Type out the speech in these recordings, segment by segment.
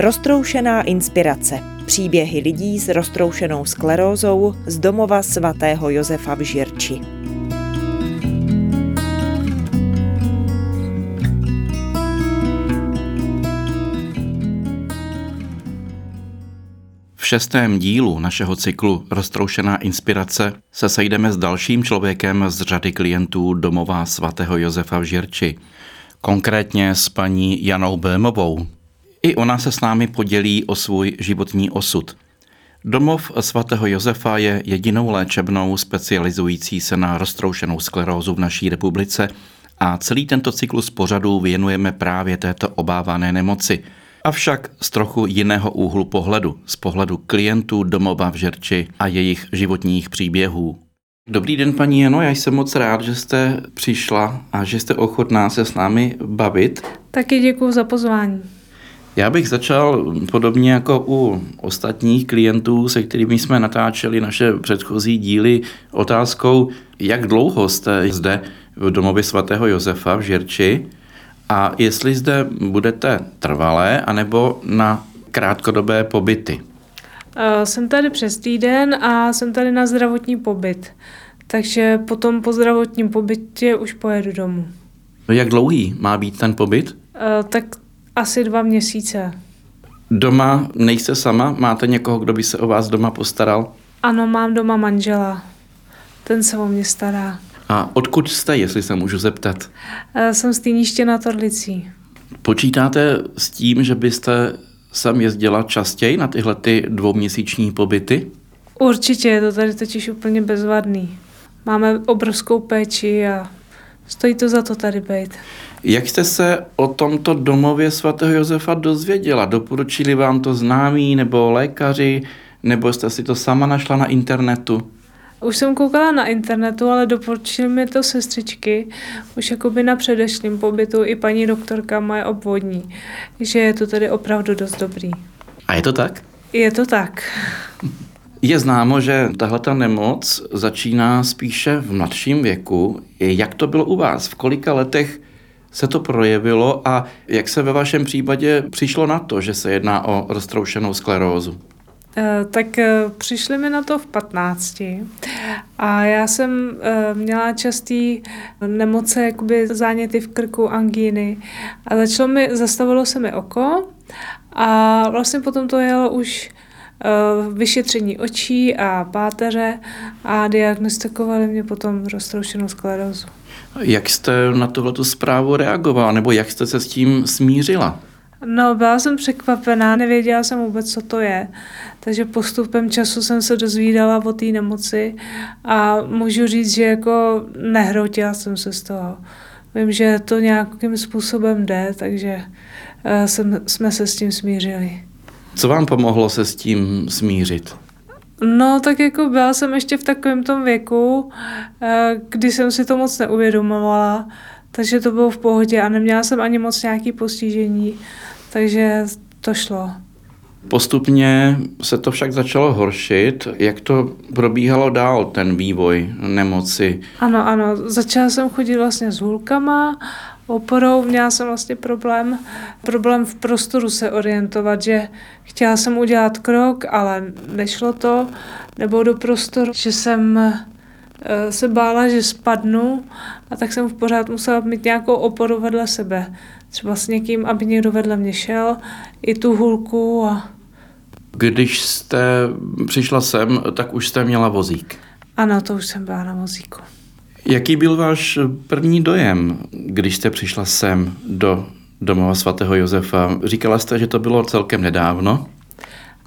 Roztroušená inspirace. Příběhy lidí s roztroušenou sklerózou z domova svatého Josefa v Žirči. V šestém dílu našeho cyklu Roztroušená inspirace se sejdeme s dalším člověkem z řady klientů domova svatého Josefa v Žirči. Konkrétně s paní Janou Bémovou, i ona se s námi podělí o svůj životní osud. Domov svatého Josefa je jedinou léčebnou specializující se na roztroušenou sklerózu v naší republice a celý tento cyklus pořadů věnujeme právě této obávané nemoci. Avšak z trochu jiného úhlu pohledu, z pohledu klientů domova v Žerči a jejich životních příběhů. Dobrý den, paní Jeno, já jsem moc rád, že jste přišla a že jste ochotná se s námi bavit. Taky děkuji za pozvání. Já bych začal podobně jako u ostatních klientů, se kterými jsme natáčeli naše předchozí díly, otázkou, jak dlouho jste zde v domově svatého Josefa v Žirči a jestli zde budete trvalé anebo na krátkodobé pobyty. Eh, jsem tady přes týden a jsem tady na zdravotní pobyt. Takže potom po zdravotním pobytě už pojedu domů. Jak dlouhý má být ten pobyt? Eh, tak asi dva měsíce. Doma nejste sama? Máte někoho, kdo by se o vás doma postaral? Ano, mám doma manžela. Ten se o mě stará. A odkud jste, jestli se můžu zeptat? Eh, jsem z Týniště na Torlicí. Počítáte s tím, že byste sem jezdila častěji na tyhle ty dvouměsíční pobyty? Určitě, je to tady totiž úplně bezvadný. Máme obrovskou péči a stojí to za to tady být. Jak jste se o tomto domově svatého Josefa dozvěděla? Doporučili vám to známí nebo lékaři, nebo jste si to sama našla na internetu? Už jsem koukala na internetu, ale doporučili mi to sestřičky, už jakoby na předešlém pobytu i paní doktorka moje obvodní, že je to tady opravdu dost dobrý. A je to tak? Je to tak. Je známo, že tahle ta nemoc začíná spíše v mladším věku. Jak to bylo u vás? V kolika letech se to projevilo a jak se ve vašem případě přišlo na to, že se jedná o roztroušenou sklerózu? Eh, tak eh, přišli mi na to v 15 a já jsem eh, měla častý nemoce, jakoby záněty v krku, angíny a začalo mi, zastavilo se mi oko a vlastně potom to jelo už vyšetření očí a páteře a diagnostikovali mě potom roztroušenou sklerózu. Jak jste na tohleto zprávu reagovala, nebo jak jste se s tím smířila? No, byla jsem překvapená, nevěděla jsem vůbec, co to je. Takže postupem času jsem se dozvídala o té nemoci a můžu říct, že jako nehrotila jsem se z toho. Vím, že to nějakým způsobem jde, takže uh, jsem, jsme se s tím smířili. Co vám pomohlo se s tím smířit? No, tak jako byla jsem ještě v takovém tom věku, eh, kdy jsem si to moc neuvědomovala, takže to bylo v pohodě a neměla jsem ani moc nějaký postižení, takže to šlo. Postupně se to však začalo horšit. Jak to probíhalo dál, ten vývoj nemoci? Ano, ano. Začala jsem chodit vlastně s hůlkama, oporou, měla jsem vlastně problém, problém v prostoru se orientovat, že chtěla jsem udělat krok, ale nešlo to, nebo do prostoru, že jsem eh, se bála, že spadnu a tak jsem v pořád musela mít nějakou oporu vedle sebe. Třeba s někým, aby někdo vedle mě šel, i tu hůlku a když jste přišla sem, tak už jste měla vozík. Ano, to už jsem byla na vozíku. Jaký byl váš první dojem, když jste přišla sem do domova svatého Josefa? Říkala jste, že to bylo celkem nedávno?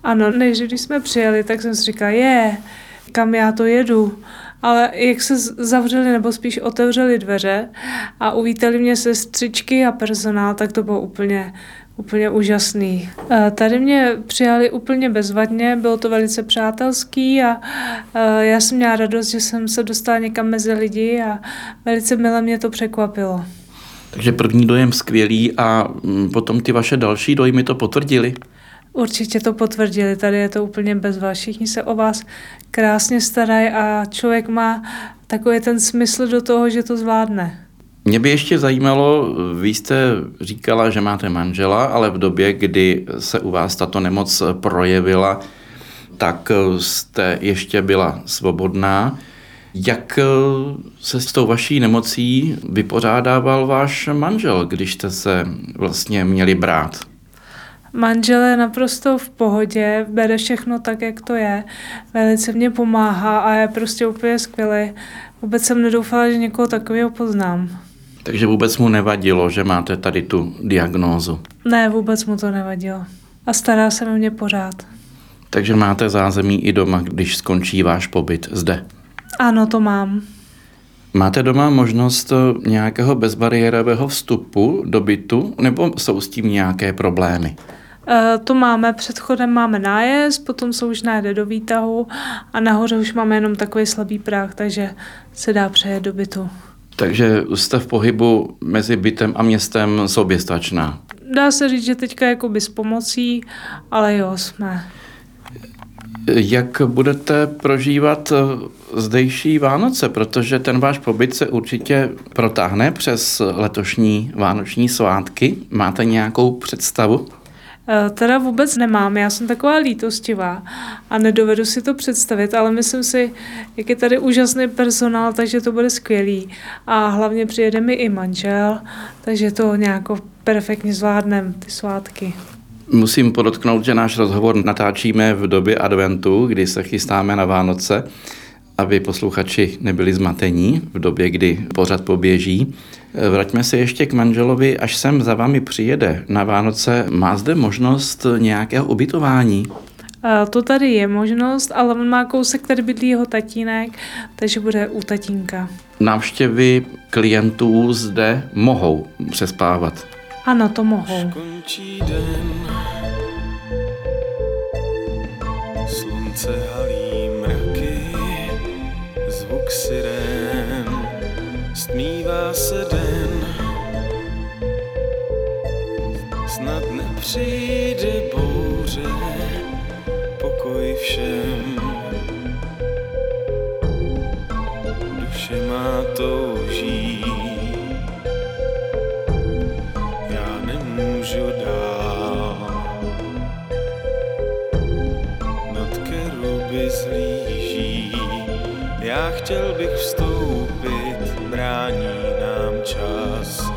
Ano, než když jsme přijeli, tak jsem si říkala, je, kam já to jedu. Ale jak se zavřeli, nebo spíš otevřeli dveře a uvítali mě sestřičky a personál, tak to bylo úplně úplně úžasný. Tady mě přijali úplně bezvadně, bylo to velice přátelský a já jsem měla radost, že jsem se dostala někam mezi lidi a velice milé mě to překvapilo. Takže první dojem skvělý a mm, potom ty vaše další dojmy to potvrdili? Určitě to potvrdili, tady je to úplně bez vás. Všichni se o vás krásně starají a člověk má takový ten smysl do toho, že to zvládne. Mě by ještě zajímalo, vy jste říkala, že máte manžela, ale v době, kdy se u vás tato nemoc projevila, tak jste ještě byla svobodná. Jak se s tou vaší nemocí vypořádával váš manžel, když jste se vlastně měli brát? Manžel je naprosto v pohodě, bere všechno tak, jak to je, velice mě pomáhá a je prostě úplně skvělý. Vůbec jsem nedoufala, že někoho takového poznám. Takže vůbec mu nevadilo, že máte tady tu diagnózu? Ne, vůbec mu to nevadilo. A stará se o mě pořád. Takže máte zázemí i doma, když skončí váš pobyt zde? Ano, to mám. Máte doma možnost nějakého bezbariérového vstupu do bytu, nebo jsou s tím nějaké problémy? E, to máme, před chodem máme nájezd, potom se už najde do výtahu a nahoře už máme jenom takový slabý práh, takže se dá přejet do bytu. Takže jste v pohybu mezi bytem a městem soběstačná. Dá se říct, že teďka jako s pomocí, ale jo, jsme. Jak budete prožívat zdejší Vánoce, protože ten váš pobyt se určitě protáhne přes letošní vánoční svátky. Máte nějakou představu? Eh, teda vůbec nemám, já jsem taková lítostivá a nedovedu si to představit, ale myslím si, jak je tady úžasný personál, takže to bude skvělý. A hlavně přijede mi i manžel, takže to nějak perfektně zvládneme, ty svátky. Musím podotknout, že náš rozhovor natáčíme v době adventu, kdy se chystáme na Vánoce, aby posluchači nebyli zmatení v době, kdy pořad poběží. Vraťme se ještě k manželovi, až sem za vámi přijede na Vánoce. Má zde možnost nějakého ubytování? To tady je možnost, ale on má kousek, tady bydlí jeho tatínek, takže bude u tatínka. Návštěvy klientů zde mohou přespávat? Ano, to mohou. den, slunce halí stmívá se den. snad nepřijde bouře, pokoj všem. Duše má touží, já nemůžu dál. Nad keruby zlíží, já chtěl bych vstoupit, brání Just.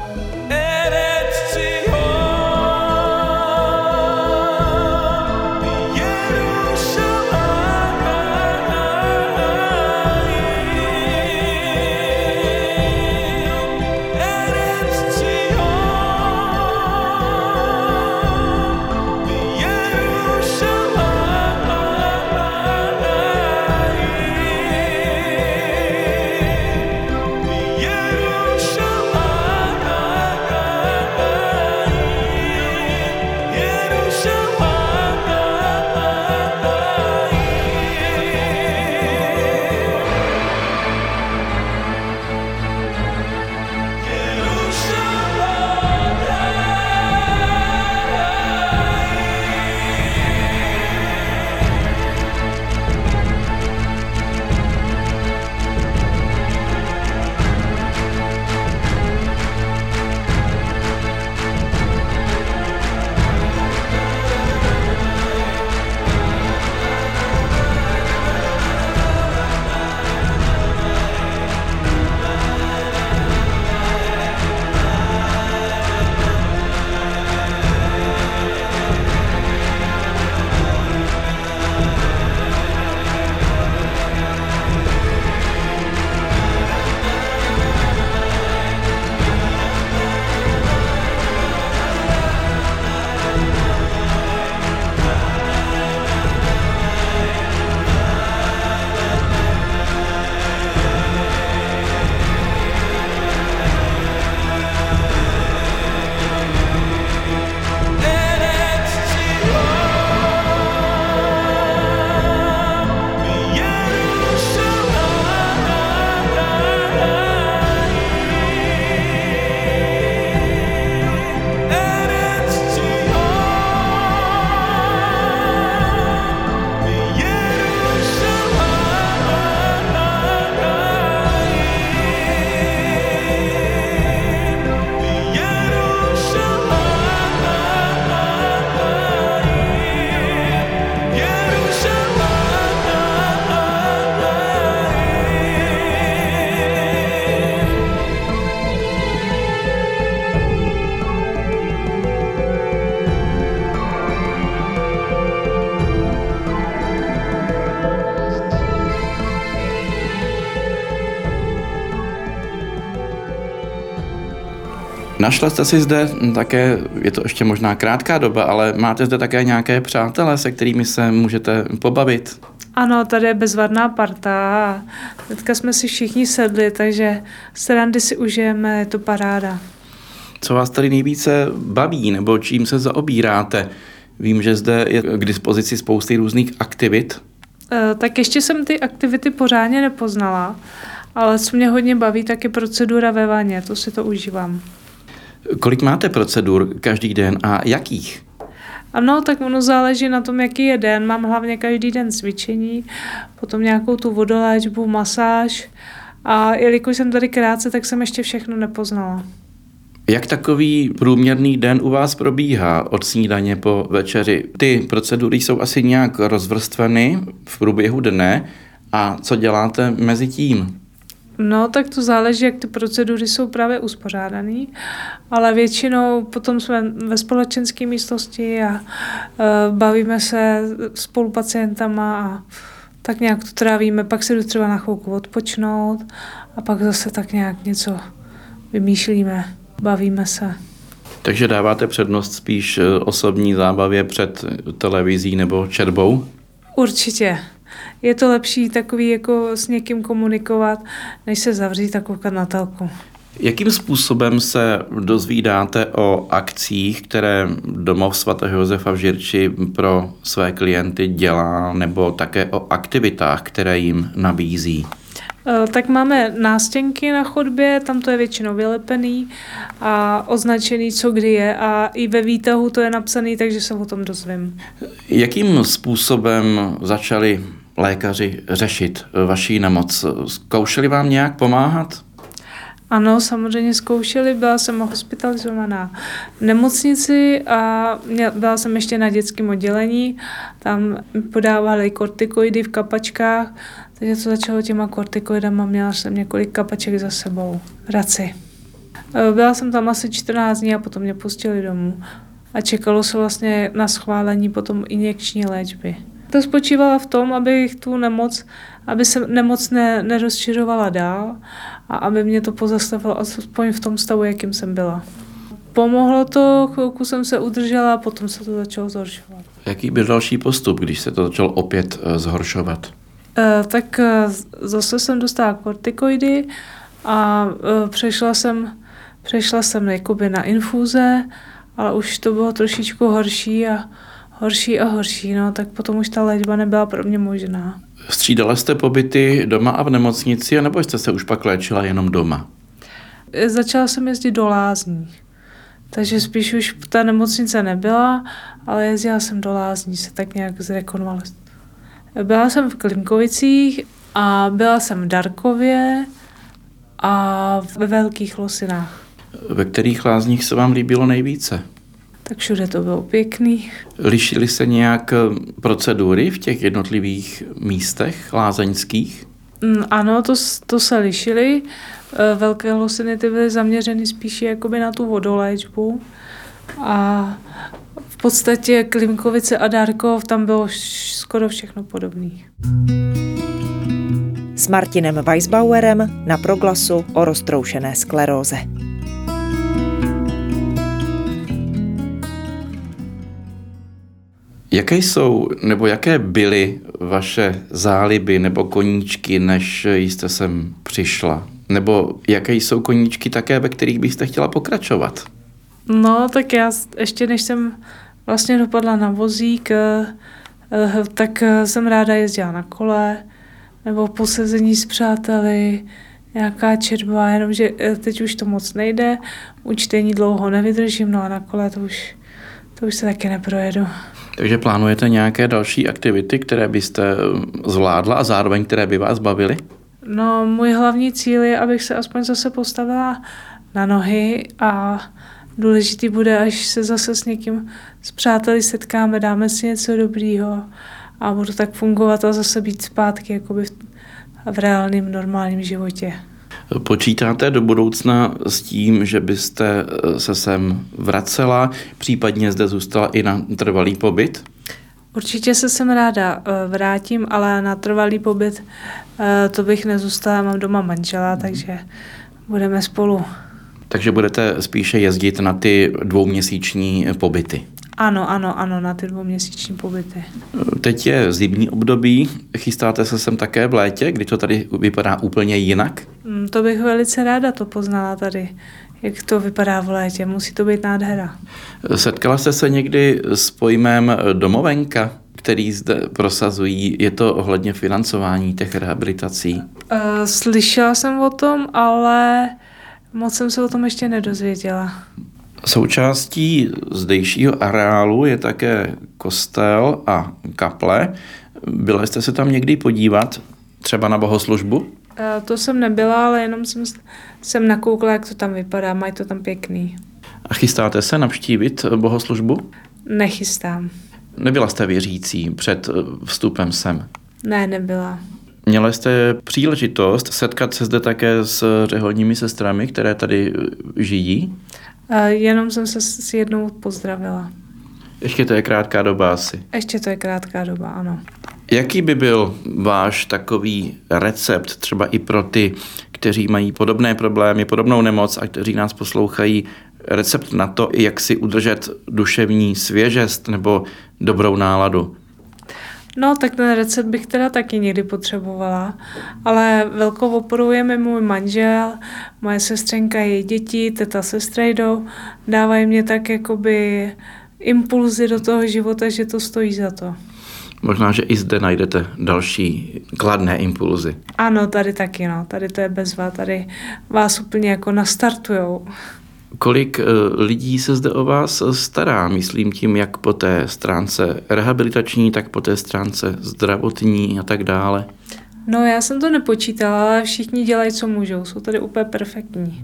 Našla jste si zde také, je to ještě možná krátká doba, ale máte zde také nějaké přátelé, se kterými se můžete pobavit? Ano, tady je bezvadná parta a teďka jsme si všichni sedli, takže srandy si užijeme, je to paráda. Co vás tady nejvíce baví nebo čím se zaobíráte? Vím, že zde je k dispozici spousty různých aktivit. E, tak ještě jsem ty aktivity pořádně nepoznala, ale co mě hodně baví, tak je procedura ve vaně, to si to užívám. Kolik máte procedur každý den a jakých? Ano, tak ono záleží na tom, jaký je den. Mám hlavně každý den cvičení, potom nějakou tu vodoléčbu, masáž a jelikož jsem tady krátce, tak jsem ještě všechno nepoznala. Jak takový průměrný den u vás probíhá od snídaně po večeři? Ty procedury jsou asi nějak rozvrstveny v průběhu dne a co děláte mezi tím? No, tak to záleží, jak ty procedury jsou právě uspořádané, ale většinou potom jsme ve společenské místnosti a uh, bavíme se spolu pacientama a tak nějak to trávíme, pak se jdu třeba na chvilku odpočnout a pak zase tak nějak něco vymýšlíme, bavíme se. Takže dáváte přednost spíš e, osobní zábavě před televizí nebo čerbou? Určitě je to lepší takový jako s někým komunikovat, než se zavřít a koukat na telku. Jakým způsobem se dozvídáte o akcích, které Domov svatého Josefa v Žirči pro své klienty dělá, nebo také o aktivitách, které jim nabízí? E, tak máme nástěnky na chodbě, tam to je většinou vylepený a označený, co kdy je a i ve výtahu to je napsaný, takže se o tom dozvím. Jakým způsobem začali lékaři řešit vaší nemoc? Zkoušeli vám nějak pomáhat? Ano, samozřejmě zkoušeli, byla jsem hospitalizovaná v nemocnici a byla jsem ještě na dětském oddělení, tam podávali kortikoidy v kapačkách, takže to začalo těma kortikoidama, měla jsem několik kapaček za sebou, raci. Byla jsem tam asi 14 dní a potom mě pustili domů a čekalo se vlastně na schválení potom injekční léčby. To spočívalo v tom, abych tu nemoc, aby se nemoc ne, nerozšiřovala dál a aby mě to pozastavilo aspoň v tom stavu, jakým jsem byla. Pomohlo to, chvilku jsem se udržela a potom se to začalo zhoršovat. Jaký byl další postup, když se to začalo opět eh, zhoršovat? E, tak eh, zase jsem dostala kortikoidy a e, přešla jsem, přešla jsem jakoby na infuze, ale už to bylo trošičku horší a horší a horší, no, tak potom už ta léčba nebyla pro mě možná. Střídala jste pobyty doma a v nemocnici, nebo jste se už pak léčila jenom doma? Začala jsem jezdit do lázní, takže spíš už ta nemocnice nebyla, ale jezdila jsem do lázní se tak nějak zrekonvalescovat. Byla jsem v Klimkovicích a byla jsem v Darkově a ve Velkých Losinách. Ve kterých lázních se vám líbilo nejvíce? Tak všude to bylo pěkný. Lišily se nějak eh, procedury v těch jednotlivých místech lázeňských? Mm, ano, to, to se lišily. Eh, velké losiny ty byly zaměřeny spíše jakoby na tu vodoléčbu a v podstatě Klimkovice a Dárkov, tam bylo skoro všechno podobné. S Martinem Weisbauerem na proglasu o roztroušené skleróze. Jaké jsou, nebo jaké byly vaše záliby nebo koníčky, než jste sem přišla? Nebo jaké jsou koníčky také, ve kterých byste chtěla pokračovat? No, tak já ještě než jsem vlastně dopadla na vozík, eh, eh, tak eh, jsem ráda jezdila na kole, nebo posezení s přáteli, nějaká četba, jenomže teď už to moc nejde, učtení dlouho nevydržím, no a na kole to už, to už se taky neprojedu. Takže plánujete nějaké další aktivity, které byste um, zvládla a zároveň které by vás bavily? No, můj hlavní cíl je, abych se aspoň zase postavila na nohy a důležitý bude, až se zase s někým, s přáteli setkáme, dáme si něco dobrýho a budu tak fungovat a zase být zpátky jakoby v, v reálném normálním životě. Počítáte do budoucna s tím, že byste eh, se sem vracela, případně zde zůstala i na trvalý pobyt? Určitě se sem ráda eh, vrátím, ale na trvalý pobyt eh, to bych nezůstala, mám doma manžela, takže budeme spolu. Takže budete spíše jezdit na ty dvouměsíční pobyty. Ano, ano, ano, na ty dvouměsíční pobyty. Teď je zimní období, chystáte se sem také v létě, kdy to tady vypadá úplně jinak? Mm, to bych velice ráda to poznala tady, jak to vypadá v létě. Musí to být nádhera. Setkala jste se někdy s pojmem domovenka, který zde prosazují? Je to ohledně financování těch rehabilitací? Eh, slyšela jsem o tom, ale moc jsem se o tom ještě nedozvěděla. Součástí zdejšího areálu je také kostel a kaple. Byla jste se tam někdy podívat, třeba na bohoslužbu? Eh, to jsem nebyla, ale jenom jsem, jsem nakoukla, jak to tam vypadá. Mají to tam pěkný. A chystáte se navštívit bohoslužbu? Nechystám. Nebyla jste věřící před vstupem sem? Ne, nebyla. Měla jste příležitost setkat se zde také s řeholními sestrami, které tady žijí? Jenom jsem se s jednou pozdravila. Ještě to je krátká doba asi. Ještě to je krátká doba, ano. Jaký by byl váš takový recept třeba i pro ty, kteří mají podobné problémy, podobnou nemoc a kteří nás poslouchají, recept na to, jak si udržet duševní svěžest nebo dobrou náladu? No, tak ten recept bych teda taky někdy potřebovala, ale velkou oporou je mi můj manžel, moje sestřenka, její děti, teta se strejdou, dávají mě tak jakoby impulzy do toho života, že to stojí za to. Možná, že i zde najdete další kladné impulzy. Ano, tady taky, no. Tady to je bezva, tady vás úplně jako nastartujou. Kolik eh, lidí se zde o vás stará? Myslím tím, jak po té stránce rehabilitační, tak po té stránce zdravotní a tak dále. No, já jsem to nepočítala, ale všichni dělají, co můžou. Jsou tady úplně perfektní.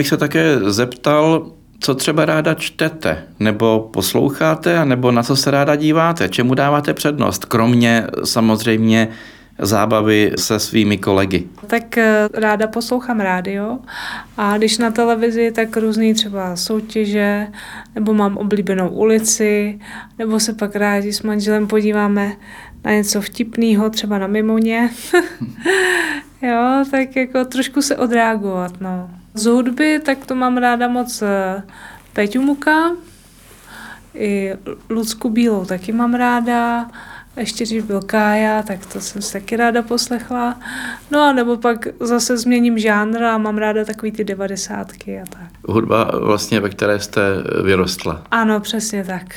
Bych se také zeptal, co třeba ráda čtete, nebo posloucháte, nebo na co se ráda díváte, čemu dáváte přednost, kromě samozřejmě zábavy se svými kolegy? Tak eh, ráda poslouchám rádio a když na televizi, tak různý třeba soutěže, nebo mám oblíbenou ulici, nebo se pak rádi s manželem podíváme na něco vtipného, třeba na Mimoně. jo, tak jako trošku se odreagovat, no. Z hudby, tak to mám ráda moc eh, Peťu Muka, i Lucku Bílou taky mám ráda, ještě když byl Kája, tak to jsem si taky ráda poslechla. No a nebo pak zase změním žánr a mám ráda takový ty devadesátky a tak. Hudba vlastně, ve které jste vyrostla. Ano, přesně tak.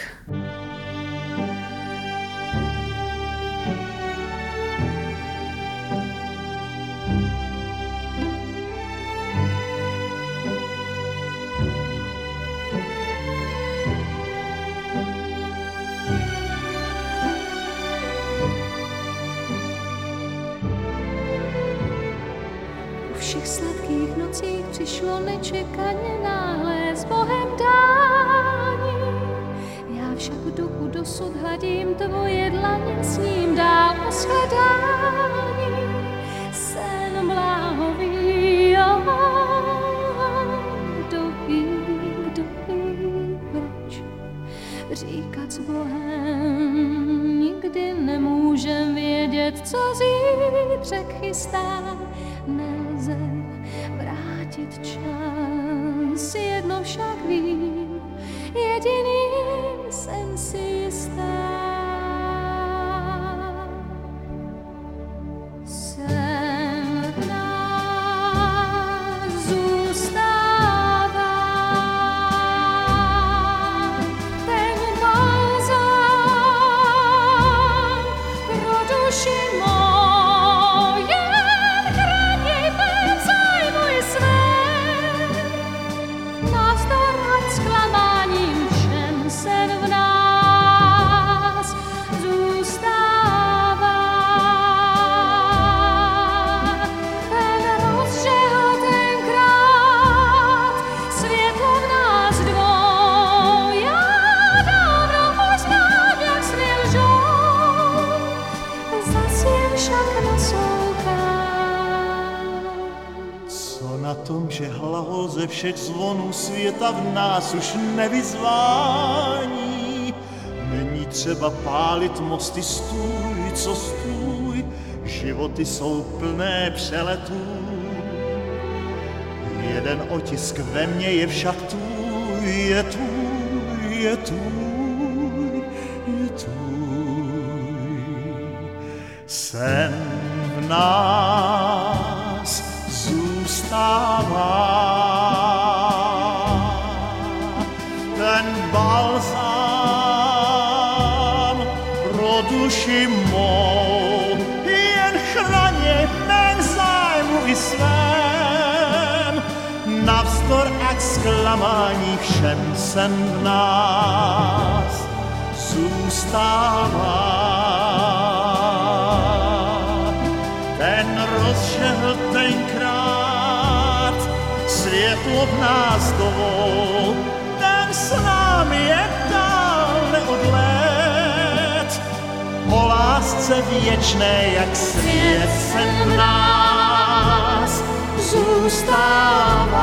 Všech sladkých nocích přišlo nečekaně náhle s Bohem dání. Já však duchu dosud hladím tvoje dlaně, s ním dál o shledání. Sen mláhový, kdo ví, kdo ví, proč říkat s Bohem. Nikdy nemůžem vědět, co zítřek chystá, nelze vrátit čas. Jedno však vím, jediným jsem si jistá. Na tom, že hlahol ze všech zvonů světa v nás už nevyzvání? Není třeba pálit mosty stůj, co stůj, životy jsou plné přeletů. Jeden otisk ve mně je však tvůj, je tvůj, je tvůj, je tvůj. Sen v nás zůstává. Ten balzám pro duši mou jen chraně mém zájmu i svém. Navzdor a zklamání všem sen v nás zůstává. Světlo v nás dovol, ten s námi je dál neodlet. O lásce věčné, jak svět se v nás zůstává.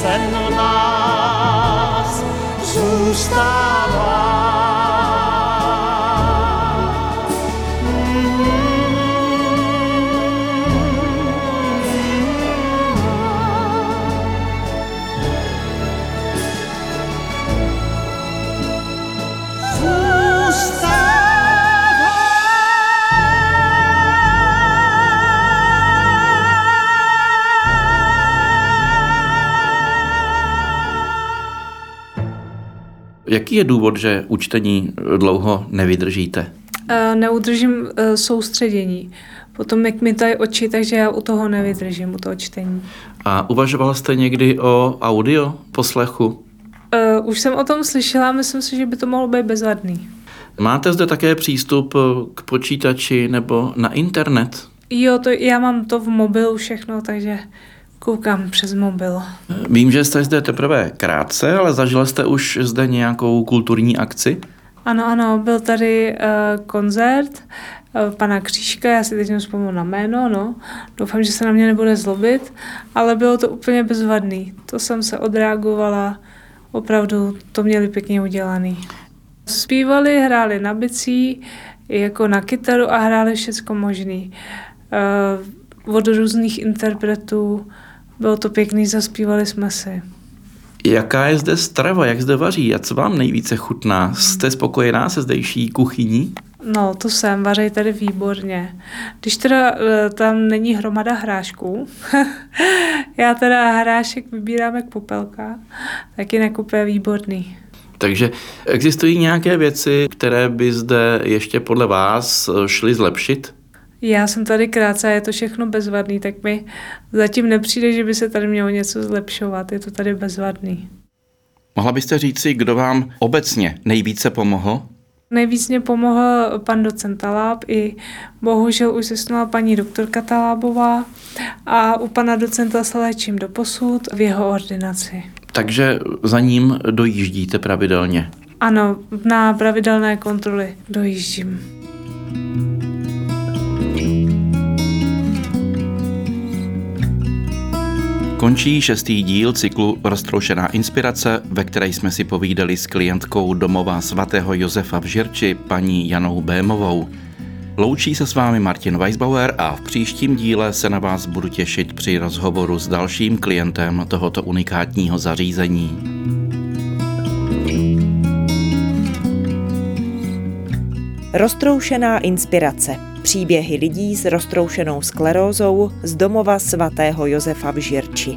Sen v nás Jaký je důvod, že u čtení dlouho nevydržíte? Eh, Neudržím eh, soustředění. Potom jak mi tady oči, takže já u toho nevydržím, u toho čtení. A uvažoval jste někdy o audio poslechu? Uh, už jsem o tom slyšela, myslím si, že by to mohlo být bezvadný. Máte zde také přístup k počítači nebo na internet? Jo, to, já mám to v mobilu všechno, takže koukám přes mobil. Vím, že jste zde teprve krátce, ale zažil jste už zde nějakou kulturní akci? Ano, ano, byl tady uh, koncert uh, pana Křížka, já si teď nevzpomínám na jméno, no. Doufám, že se na mě nebude zlobit, ale bylo to úplně bezvadný. To jsem se odreagovala, opravdu to měli pěkně udělaný. Zpívali, hráli na bicí, jako na kytaru a hráli všecko možný. Uh, od různých interpretů, bylo to pěkný, zaspívali jsme si. Jaká je zde strava, jak zde vaří a co vám nejvíce chutná? Jste spokojená se zdejší kuchyní? No, to jsem, vařej tady výborně. Když teda eh, tam není hromada hrášků, já teda hrášek vybírám jak popelka, taky nekupuje výborný. Takže existují nějaké věci, které by zde ještě podle vás šly zlepšit? Já jsem tady krátce a je to všechno bezvadný, tak mi zatím nepřijde, že by se tady mělo něco zlepšovat. Je to tady bezvadný. Mohla byste říci, kdo vám obecně nejvíce pomohl? Nejvíc mě pomohl pan docent Taláb i bohužel už zesnula paní doktorka Talábová a u pana docenta se léčím do posud v jeho ordinaci. Takže za ním dojíždíte pravidelně. Ano, na pravidelné kontroly dojíždím. Končí šestý díl cyklu Roztroušená inspirace, ve které jsme si povídali s klientkou domova svatého Josefa v Žirči, paní Janou Bémovou. Loučí se s vámi Martin Weisbauer a v příštím díle se na vás budu těšit při rozhovoru s dalším klientem tohoto unikátního zařízení. Roztroušená inspirace. Příběhy lidí s roztroušenou sklerózou z domova svatého Josefa v Žirči.